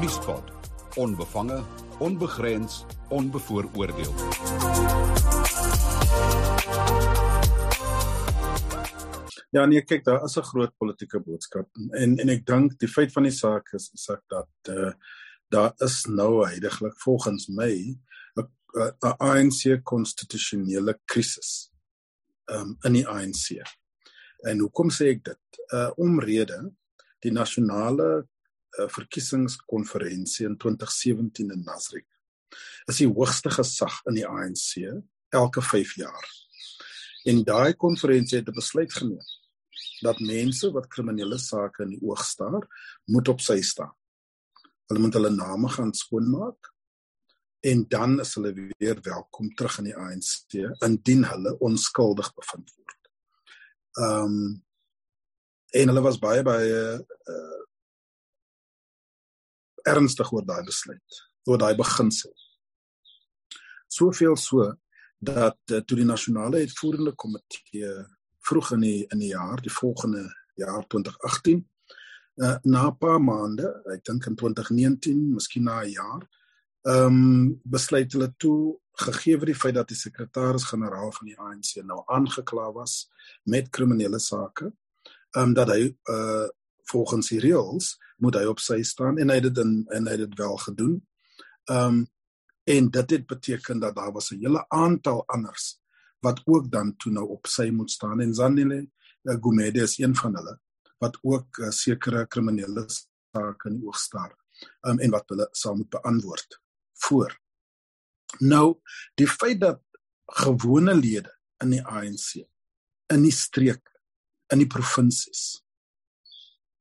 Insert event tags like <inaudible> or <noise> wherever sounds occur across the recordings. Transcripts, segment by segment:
Vriespot. Onbevange, onbegrens, onbevooroordeel. Ja, nee, kyk, daar is 'n groot politieke boodskap en en ek dink die feit van die saak is is dat eh uh, daar is nou heidaglik volgens my 'n ANC konstitusionele krisis um, in die ANC. En hoekom sê ek dit? Uh omrede die nasionale uh, verkiesingskonferensie in 2017 in Nasrek is die hoogste gesag in die ANC elke 5 jaar. En daai konferensie het 'n besluit geneem dat mense wat kriminele sake in die oog staar, moet op sy staan. Hulle moet hulle name gaan skoonmaak en dan is hulle weer welkom terug in die ANC indien hulle onskuldig bevind word. Ehm um, en hulle was baie baie uh ernstig oor daai besluit, oor daai beginsel. Soveel so dat uh, toe die nasionale uitvoerende komitee vroeg in die in die jaar, die volgende jaar 2018, uh, na 'n paar maande, ek dink in 2019, miskien na 'n jaar, ehm um, besluit hulle toe gegee word die feit dat die sekretaris-generaal van die ANC nou aangekla was met kriminele sake, ehm um, dat hy uh volgens die reëls moet hy op sy staan en hy het dit in en hy het dit wel gedoen. Ehm um, en dit het beteken dat daar was 'n hele aantal anders wat ook dan toe nou op sy moet staan en Zandile uh, Gumede is een van hulle wat ook uh, sekere kriminele sake in oog staar um, en wat hulle sal moet beantwoord voor. Nou die feit dat gewone lede in die ANC in die streek in die provinsies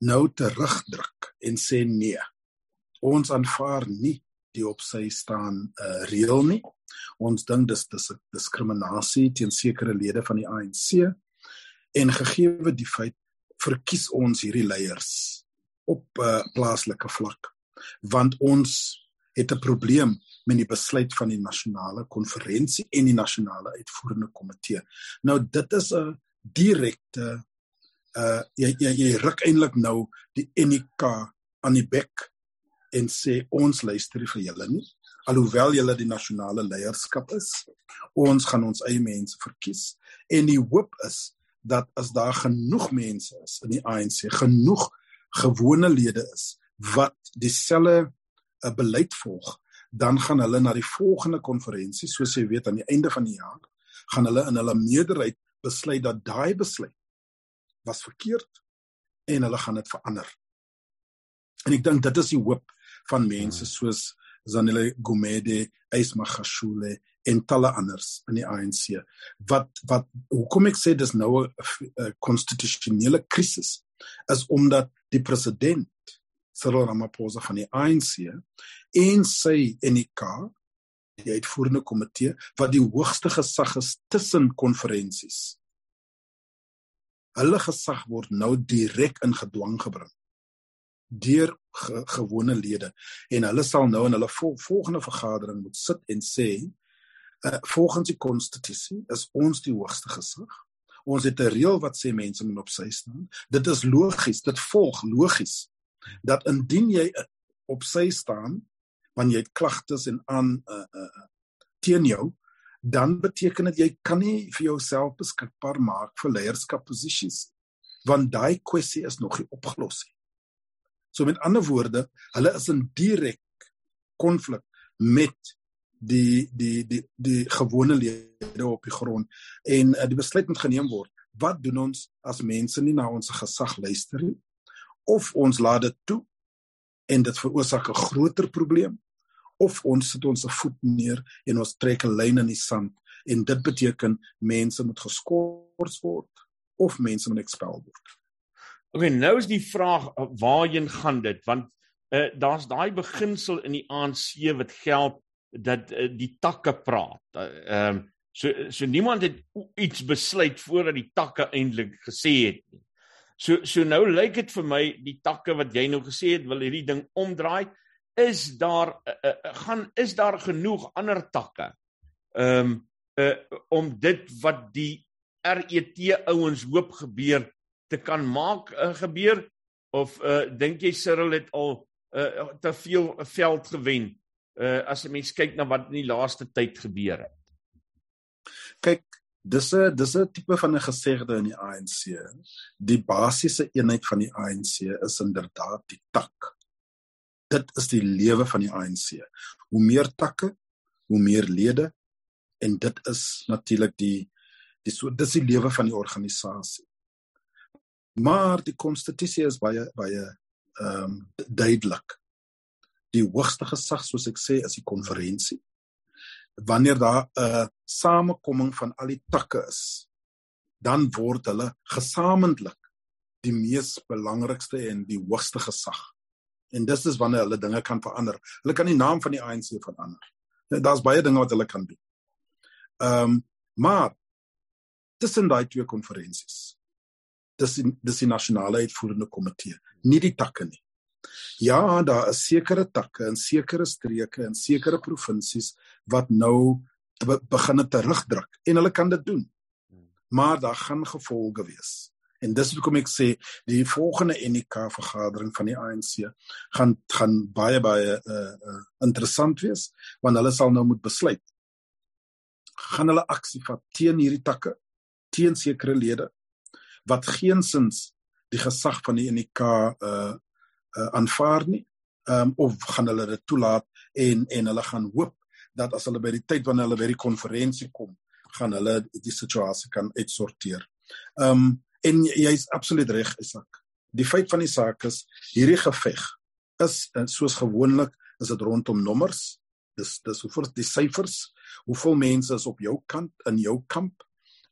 nou terugdruk en sê nee. Ons aanvaar nie die op sy staan uh, reël nie. Ons dink dis dis diskriminasie teen sekere lede van die ANC en gegee die feit verkies ons hierdie leiers op 'n uh, plaaslike vlak want ons het 'n probleem met die besluit van die nasionale konferensie en die nasionale uitvoerende komitee. Nou dit is 'n direkte uh jy jy, jy ruk eintlik nou die NK aan die bek en sê ons luister vir julle nie alhoewel julle die nasionale leierskap is. Ons gaan ons eie mense verkies. En die hoop is dat as daar genoeg mense is in die ANC genoeg gewone lede is wat dieselfde 'n beleid volg, dan gaan hulle na die volgende konferensie, soos jy weet aan die einde van die jaar, gaan hulle in hulle meerderheid besluit dat daai besluit was verkeerd en hulle gaan dit verander. En ek dink dit is die hoop van mense hmm. soos Zanele Gumede, Ysma Gashule en talle anders in die ANC. Wat wat hoekom ek sê dis nou 'n konstitusionele krisis is omdat die president Cyril Ramaphosa van die ANC en sy NK die uitvoerende komitee wat die hoogste gesag is tussen konferensies. Hulle gesag word nou direk in gedwang gebring deur ge gewone lede en hulle sal nou in hulle vol volgende vergadering moet sit en sê uh, volgens die konstitusie is ons die hoogste gesag. Ons het 'n reël wat sê mense moet op sy staan. Dit is logies, dit volg logies dat indien jy op sy staan wanneer jy klagtes en aan uh, uh, teen jou dan beteken dit jy kan nie vir jouself beskikbaar maak vir leierskap posisies want daai kwessie is nog nie opgelos nie. So met ander woorde, hulle is in direk konflik met die die die die gewone lede op die grond en uh, die besluit moet geneem word. Wat doen ons as mense nie na ons gesag luister nie? of ons laat dit toe en dit veroorsaak 'n groter probleem of ons sit ons voet neer en ons trek 'n lyn in die sand en dit beteken mense moet geskort word of mense moet expel word. Okay, nou is die vraag waarheen gaan dit want uh, daar's daai beginsel in die ANC wat geld dat uh, die takke praat. Ehm uh, um, so so niemand het iets besluit voordat die takke eintlik gesê het nie. So so nou lyk dit vir my die takke wat jy nou gesê het wil hierdie ding omdraai. Is daar uh, uh, gaan is daar genoeg ander takke? Um, uh, om dit wat die RET ouens hoop gebeur te kan maak uh, gebeur of uh, dink jy Cyril het al uh te veel veld gewen uh as 'n mens kyk na wat in die laaste tyd gebeur het. Kyk, dis 'n dis 'n tipe van 'n gesegde in die ANC. Die basiese eenheid van die ANC is inderdaad die tak. Dit is die lewe van die ANC. Hoe meer takke, hoe meer lede en dit is natuurlik die die so dis die lewe van die organisasie. Maar die konstitusie is baie baie ehm um, duidelik. Die hoogste gesag soos ek sê is die konferensie. Wanneer daar 'n samekoming van al die takke is, dan word hulle gesamentlik die mees belangrikste en die hoogste gesag. En dis is wanneer hulle dinge kan verander. Hulle kan die naam van die ANC verander. Daar's baie dinge wat hulle kan doen. Ehm um, maar tussen daai twee konferensies dis die, dis die nasionale uitvoerende komitee, nie die takke nie. Ja, daar is sekere takke in sekere streke en sekere provinsies wat nou be, begin terugdruk en hulle kan dit doen. Maar daar gaan gevolge wees. En dis hoekom ek sê die volgende NK vergadering van die ANC gaan gaan baie baie uh, uh interessant wees want hulle sal nou moet besluit gaan hulle aksie vat teen hierdie takke teen sekere lede wat geensins die gesag van die UNK uh uh aanvaar nie um of gaan hulle dit toelaat en en hulle gaan hoop dat as hulle by die tyd wanneer hulle by die konferensie kom gaan hulle die situasie kan uitsorteer. Um en jy's absoluut reg Isak. Die feit van die saak is hierdie geveg is soos gewoonlik is dit rondom nommers. Dis dis hoeveel die syfers, hoeveel mense is op jou kant in jou kamp.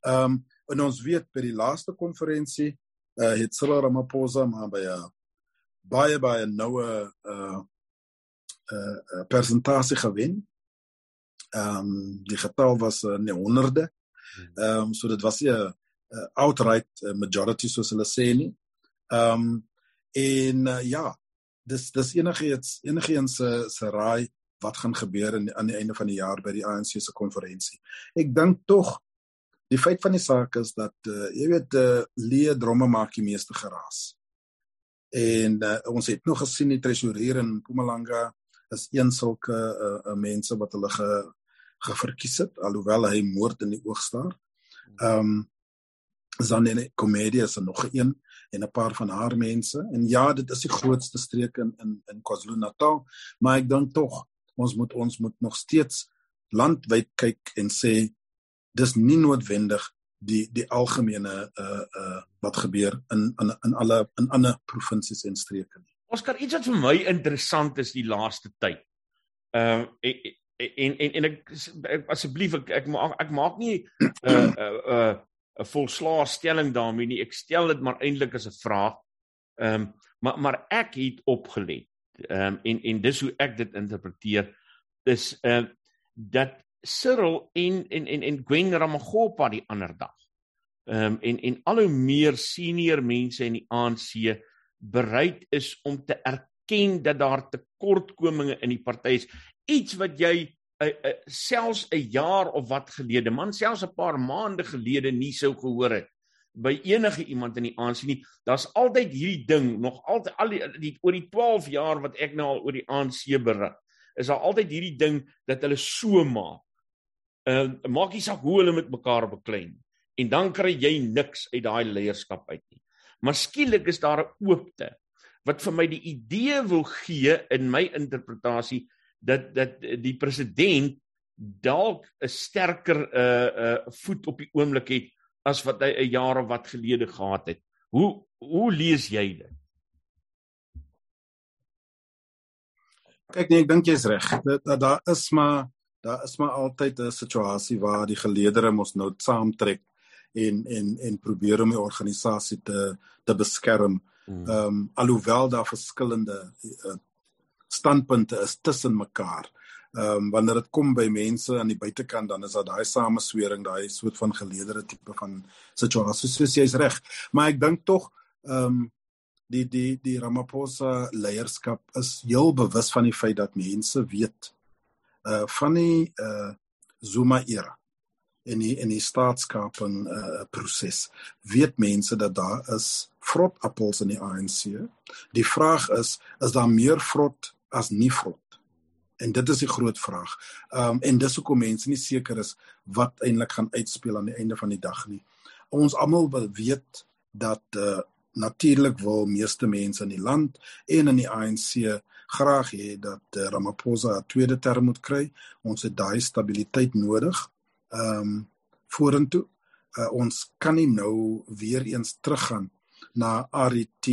Um En ons weet by die laaste konferensie uh het Cyril Ramaphosa maar by 'n baie baie noue uh uh persentasie gewen. Ehm um, die getal was uh, nie honderde. Ehm um, so dit was 'n uh, outright majority soos hulle sê nie. Ehm um, en uh, ja, dis dis enigiets enigiets se se raai wat gaan gebeur in aan die einde van die jaar by die ANC se konferensie. Ek dink tog die feit van die saak is dat uh, jy weet uh, leë dromme maak die meeste geraas. En uh, ons het nog gesien die tresourier in Mpumalanga is een sulke uh, uh, mense wat hulle ge, geverkies het alhoewel hy moord in die oog staar. Ehm um, Zanene komedie is er nog een en 'n paar van haar mense en ja dit is die grootste streek in in in KwaZulu-Natal maar ek dink tog ons moet ons moet nog steeds landwyd kyk en sê dis nie noodwendig die die algemene uh uh wat gebeur in in in alle in ander provinsies en streke nie. Oskar, iets wat vir my interessant is die laaste tyd. Ehm uh, en en en ek, asseblief ek ek maak ek maak nie uh, 'n uh, 'n volslaa stelling daarmee nie. Ek stel dit maar eintlik as 'n vraag. Ehm um, maar maar ek het opgelet. Ehm um, en en dis hoe ek dit interpreteer is ehm uh, dat Cyril en en en en Gwen Ramagopa die ander dag. Ehm um, en en al hoe meer senior mense in die ANC bereid is om te erken dat daar tekortkominge in die party is. Iets wat jy selfs 'n jaar of wat gelede, man, selfs 'n paar maande gelede nie sou gehoor het by enige iemand in die ANC nie. Daar's altyd hierdie ding, nog altyd al die, die oor die 12 jaar wat ek nou al oor die ANC berig, is daar altyd hierdie ding dat hulle so maak uh, maak nie saak hoe hulle met mekaar beklei nie. En dan kry jy niks uit daai leierskap uit nie. Maar skielik is daar 'n oopte wat vir my die idee wil gee in my interpretasie dat dat die president dalk 'n sterker uh uh voet op die oomblik het as wat hy 'n jaar of wat gelede gehad het. Hoe hoe lees jy dit? Kyk nee, ek dink jy's reg. Daar da is maar daar is maar altyd 'n situasie waar die geleedere mos nou saamtrek en en en probeer om die organisasie te te beskerm. Hmm. Ehm um, alhoewel daar verskillende uh, standpunte is tussen mekaar. Ehm um, wanneer dit kom by mense aan die buitekant dan is daar daai sameswering, daai soort van geleedere tipe van situasie. Soos jy's reg. Maar ek dink tog ehm um, die die die Ramaphosa leierskap is heel bewus van die feit dat mense weet uh van die uh Zuma era in die in die staatskaping uh, proses weet mense dat daar is vrotappels in die ANC. Die vraag is is daar meer vrot as nie vrot? En dit is die groot vraag. Ehm um, en dis hoekom mense nie seker is wat eintlik gaan uitspeel aan die einde van die dag nie. Ons almal weet dat uh, natuurlik wil meeste mense in die land en in die ANC graag hê dat uh, Ramaphosa 'n tweede term moet kry. Ons het daai stabiliteit nodig. Ehm um, vorentoe. Uh, ons kan nie nou weer eens teruggaan na RET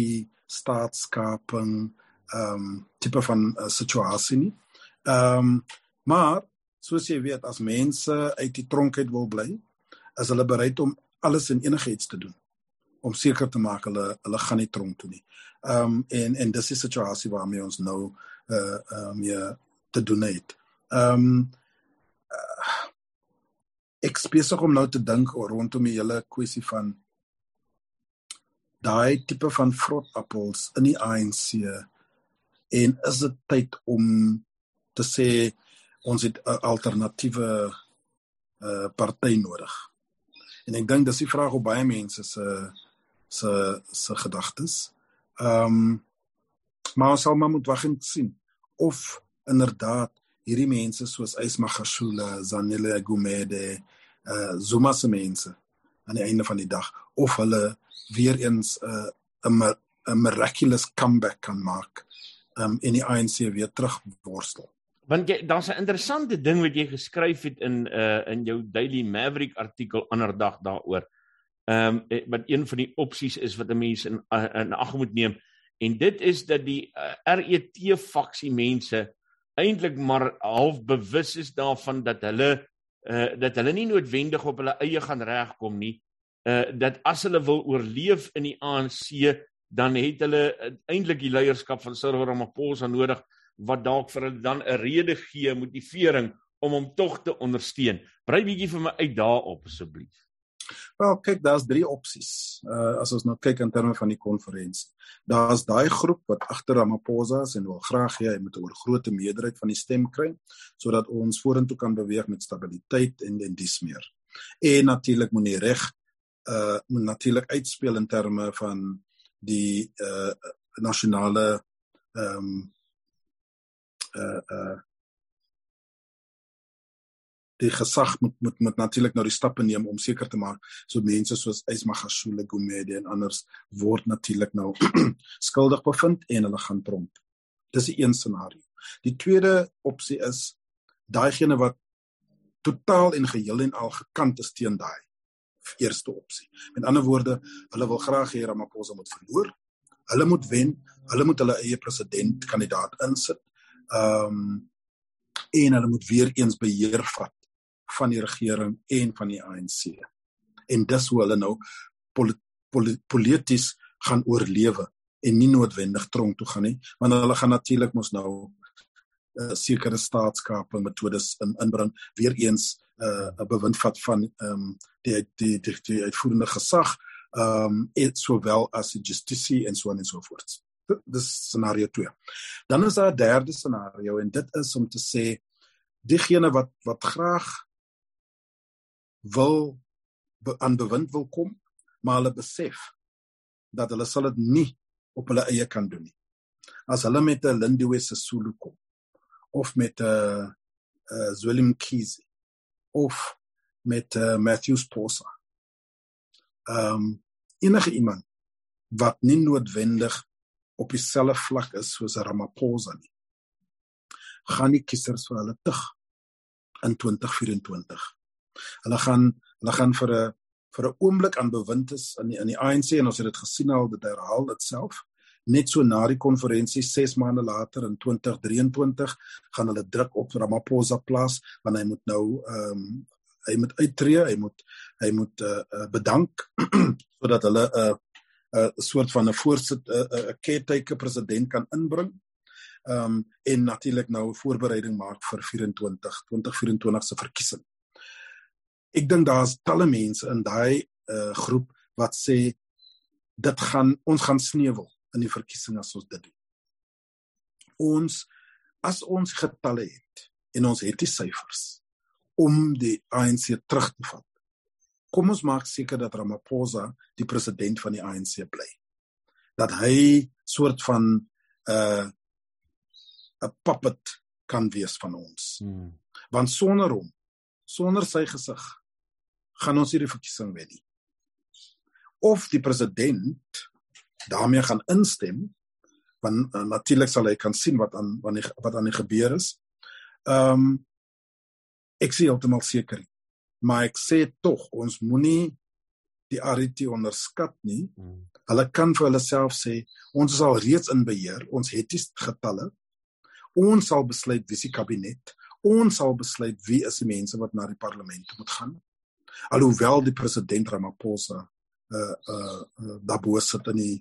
staatskaping ehm um, tipe van uh, situasie nie. Ehm um, maar soos jy weet as mense uit die tronk uit wil bly, is hulle bereid om alles en enigiets te doen om seker te maak hulle hulle gaan nie tronk toe nie. Ehm um, en en dis die situasie waarmee ons nou uh ehm um, ja te het. Ehm um, uh, ek besig om nou te dink rondom die hele kwessie van daai tipe van vrotappels in die ANC en is dit tyd om te sê ons het 'n alternatiewe uh party nodig. En ek dink dis die vraag op baie mense se se se gedagtes. Ehm um, maar ons sal maar moet wag en sien of inderdaad hierdie mense soos Ysmagashule, Zanele Gumede, uh Zuma se mense aan die einde van die dag of hulle weer eens 'n uh, 'n miraculous comeback kan maak um en die ANC weer terugworstel. Want jy daar's 'n interessante ding wat jy geskryf het in uh in jou Daily Maverick artikel ander dag daaroor. Um wat een van die opsies is wat 'n mens in in ag moet neem en dit is dat die uh, RET faksie mense eintlik maar half bewus is daarvan dat hulle uh dat hulle nie noodwendig op hulle eie gaan regkom nie uh dat as hulle wil oorleef in die ANC dan het hulle uh, eintlik die leierskap van Cyril Ramaphosa nodig wat dalk vir hulle dan 'n rede gee motivering om hom tog te ondersteun. Brei bietjie vir my uit daarop asseblief. Wel, kyk, daar's drie opsies. Uh as ons nou kyk in terme van die konferensie. Daar's daai groep wat agter Ramaphosa is en wil graag hê hy moet 'n groot meerderheid van die stem kry sodat ons vorentoe kan beweeg met stabiliteit en en dis meer. En natuurlik moet nie reg uh moet natuurlik uitspeel in terme van die uh nasionale ehm um, uh uh die gesag moet moet moet natuurlik nou die stappe neem om seker te maak so mense soos Ysmagashule Gumede en anders word natuurlik nou <clears throat> skuldig bevind en hulle gaan tronk. Dis 'n een scenario. Die tweede opsie is daaigene wat totaal en geheel en al gekant is teen daai eerste opsie. Met ander woorde, hulle wil graag hê Ramaphosa moet verloor. Hulle moet wen. Hulle moet hulle eie president kandidaat insit. Ehm um, en hulle moet weer eens beheer vat van die regering en van die ANC. En dis hoe hulle nou polit, polit, polities gaan oorlewe en nie noodwendig tronk toe gaan nie, want hulle gaan natuurlik mos nou uh, sekere staatskaping metodes in inbring weer eens eh, 'n uh, bewind vat van ehm um, die, die die die uitvoerende gesag ehm um, sowel as die justisie en so en so voort. Dis scenario 2. Dan is daar 'n derde scenario en dit is om te sê diegene wat wat graag wil be, aan bewind wil kom, maar hulle besef dat hulle sal dit nie op hulle eie kan doen nie. As hulle met 'n Lindiwe Sisulu kom of met 'n uh, uh, Zweli Mkhize of met uh, Matthew Sposa. Ehm um, enige iemand wat nie noodwendig op dieselfde vlak is soos Ramaphosa nie. Gaan die kiesers vir hulle tug in 2024. Hulle gaan hulle gaan vir 'n vir 'n oomblik aan bewind is in die, in die ANC en ons het dit gesien al dit herhaal dit self net so na die konferensie 6 maande later in 2023 gaan hulle druk op Ramaphosa plaas want hy moet nou ehm um, hy moet uittreë hy moet hy moet uh, uh, bedank <clears throat> sodat hulle 'n uh, 'n uh, soort van 'n voorsit 'n uh, uh, caretaker president kan inbring ehm um, en natuurlik nou 'n voorbereiding maak vir 24 2024 se verkiesing ek dink daar's talle mense in daai uh, groep wat sê dit gaan ons gaan sneuwel in die verkiesing as ons dit doen. Ons as ons getalle het en ons het die syfers. Om die ANC terug te vat. Kom ons maak seker dat Ramaphosa die president van die ANC bly. Dat hy soort van 'n uh, 'n puppet kan wees van ons. Hmm. Want sonder hom, sonder sy gesig, gaan ons hierdie verkiesing wen nie. Of die president daarmee gaan instem, want uh, natuurlik sal hy kan sien wat aan wat, wat aan die gebeur is. Ehm um, ek sê heeltemal seker. Maar ek sê tog ons moenie die RT onderskat nie. Hmm. Hulle kan vir hulle self sê ons is al reeds in beheer. Ons het die getalle. Ons sal besluit wie se kabinet. Ons sal besluit wie is die mense wat na die parlement moet gaan. Alhoewel die president Ramaphosa uh uh, uh daarbo sit in die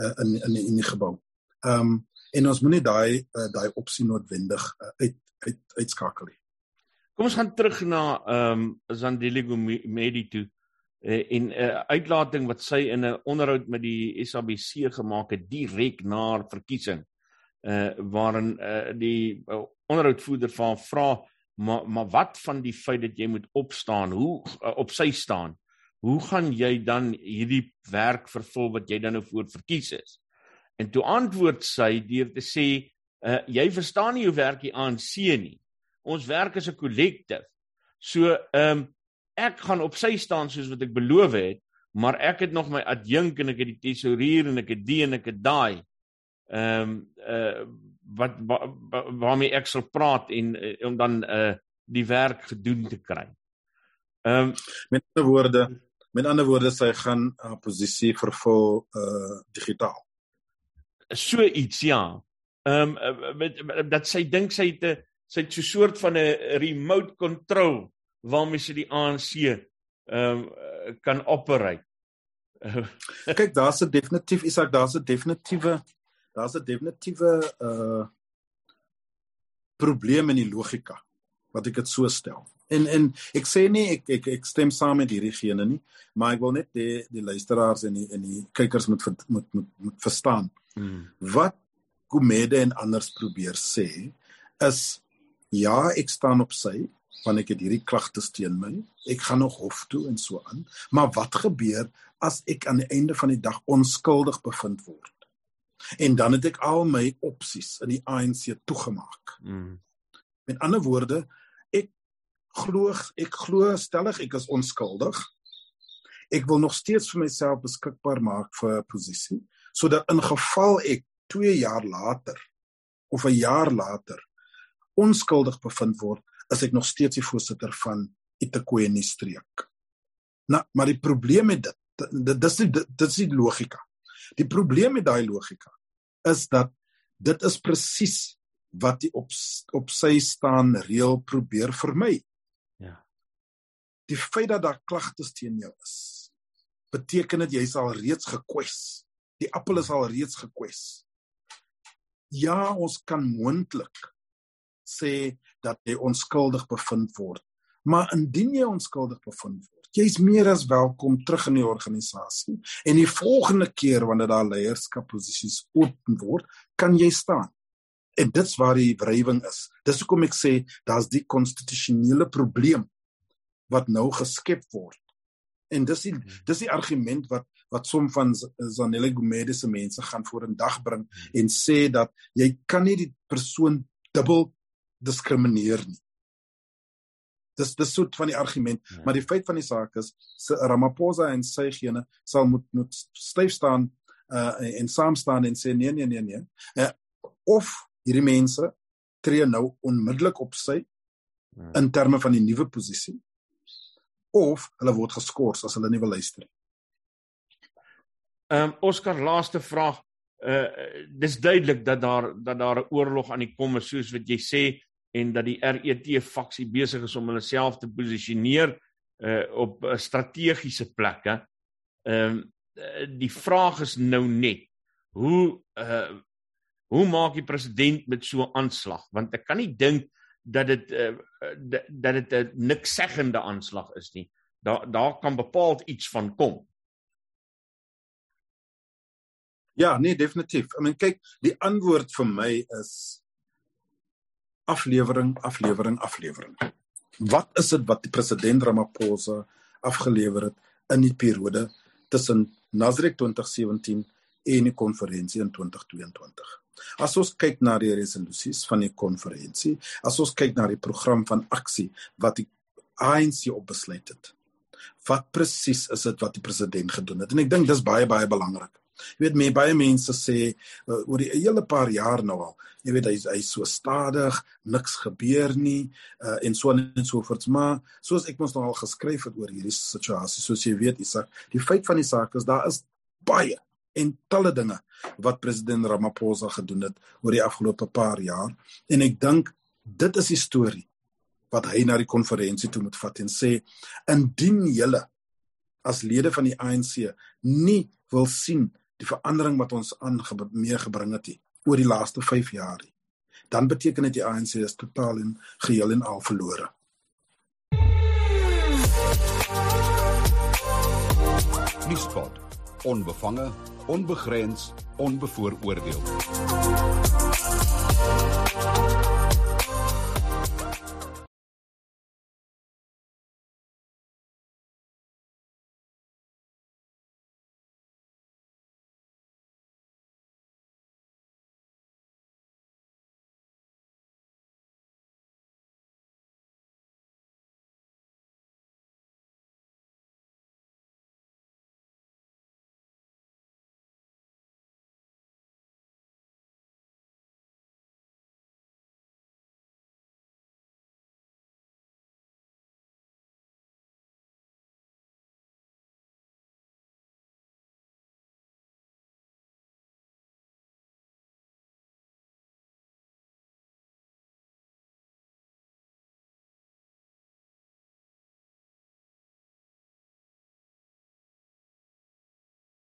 uh, in in die, in die gebou. Ehm um, en ons moenie daai uh, daai opsie noodwendig uh, uit uit uitskakel nie. Kom ons gaan terug na ehm um, Zandile Gumedi toe uh, en 'n uh, uitlating wat sy in 'n onderhoud met die SABC gemaak het direk na verkiesing uh waarin uh, die uh, onderhoudvoerder van vra maar maar wat van die feit dat jy moet opstaan? Hoe uh, op sy staan? Hoe gaan jy dan hierdie werk vervul wat jy dan nou voor verkies is? En toe antwoord sy deur te sê uh, jy verstaan nie hoe werk die ANC nie ons werk as 'n kollektief. So ehm um, ek gaan op sy staan soos wat ek beloof het, maar ek het nog my adjunk en ek het die tesourier en ek het die en ek het daai. Ehm um, uh wat wa, wa, waarmee ek sal praat en uh, om dan uh die werk gedoen te kry. Ehm um, met ander woorde, met ander woorde sy gaan haar posisie vervul uh digitaal. So iets ja. Ehm um, dat sy dink sy het 'n sy het so 'n soort van 'n remote control waarmee sy die ANC ehm um, kan operate. <laughs> Kyk, daar's 'n definitief, Isak, daar's 'n definitiewe daar's 'n definitiewe uh probleem in die logika wat ek dit so stel. En en ek sê nie ek ek ek stem saam met hierdie gene nie, maar ek wil net die die luisteraars en die en die kykers moet moet moet moet verstaan. Hmm. Wat Gumede en anders probeer sê is ja, ek staan op sy want ek het hierdie klagtes teen my. Ek gaan nog hof toe en so aan. Maar wat gebeur as ek aan die einde van die dag onskuldig bevind word? En dan het ek al my opsies in die ANC toegemaak. Mm. Met ander woorde, ek glo ek glo stellig ek is onskuldig. Ek wil nog steeds vir myself beskikbaar maak vir 'n posisie sodat in geval ek 2 jaar later of 'n jaar later onskuldig bevind word, is ek nog steeds die voorsitter van Itakoeni streek. Nou, maar die probleem met dit, dit dis die, dit is die logika. Die probleem met daai logika is dat dit is presies wat die op op sy staan reël probeer vermy. Ja. Die feit dat daar klagtes teen jou is, beteken dit jy's al reeds gekwes. Die appel is al reeds gekwes. Ja, ons kan moontlik sê dat jy onskuldig bevind word. Maar indien jy onskuldig bevind word, jy's meer as welkom terug in die organisasie en die volgende keer wanneer daar leierskapposisies oop word, kan jy staan. En dit's waar die wrywing is. Dis hoekom ek sê daar's die konstitusionele probleem wat nou geskep word. En dis die dis die argument wat wat som van Zanele Gumede se mense gaan voor in dag bring en sê dat jy kan nie die persoon dubbel diskrimineer nie. Dis dis soort van die argument, ja. maar die feit van die saak is se Ramaphosa en sy gene sal moet moet styf staan uh en saam staan en sê nee nee nee nee. Uh, of hierdie mense tree nou onmiddellik op sy ja. in terme van die nuwe posisie of hulle word geskort as hulle nie wil luister nie. Ehm um, Oscar laaste vraag uh dis duidelik dat daar dat daar 'n oorlog aan die kom is soos wat jy sê en dat die RET faksie besig is om hulle self te posisioneer uh op uh, strategiese plekke. Ehm uh, die vraag is nou net hoe uh hoe maak die president met so 'n aanslag want ek kan nie dink dat dit uh, dat dit 'n niks seggende aanslag is nie. Daar daar kan bepaald iets van kom. Ja, nee, definitief. I mean kyk, die antwoord vir my is aflewering, aflewering, aflewering. Wat is dit wat die president Ramaphosa afgelewer het in die periode tussen Nasrek 2017 en die konferensie in 2022? As ons kyk na die resolusies van die konferensie, as ons kyk na die program van aksie wat die ANC op besluit het. Wat presies is dit wat die president gedoen het? En ek dink dis baie baie belangrik. Jy weet my baie mense sê uh, oor die hele paar jaar nou al, jy weet hy's hy's so stadig, niks gebeur nie uh, en so en so voort, maar soos ek mos nou al geskryf het oor hierdie situasie, soos jy weet, Isak, die feit van die saak is daar is baie en talle dinge wat president Ramaphosa gedoen het oor die afgelope paar jaar. En ek dink dit is die storie wat hy na die konferensie toe moet vat en sê indien julle as lede van die ANC nie wil sien die verandering wat ons aangebring het oor die laaste 5 jaar nie dan beteken dit die ANC is totaal en geheel en al verlore. Nuuspot. Onbevange onbegrens onbevooroordeel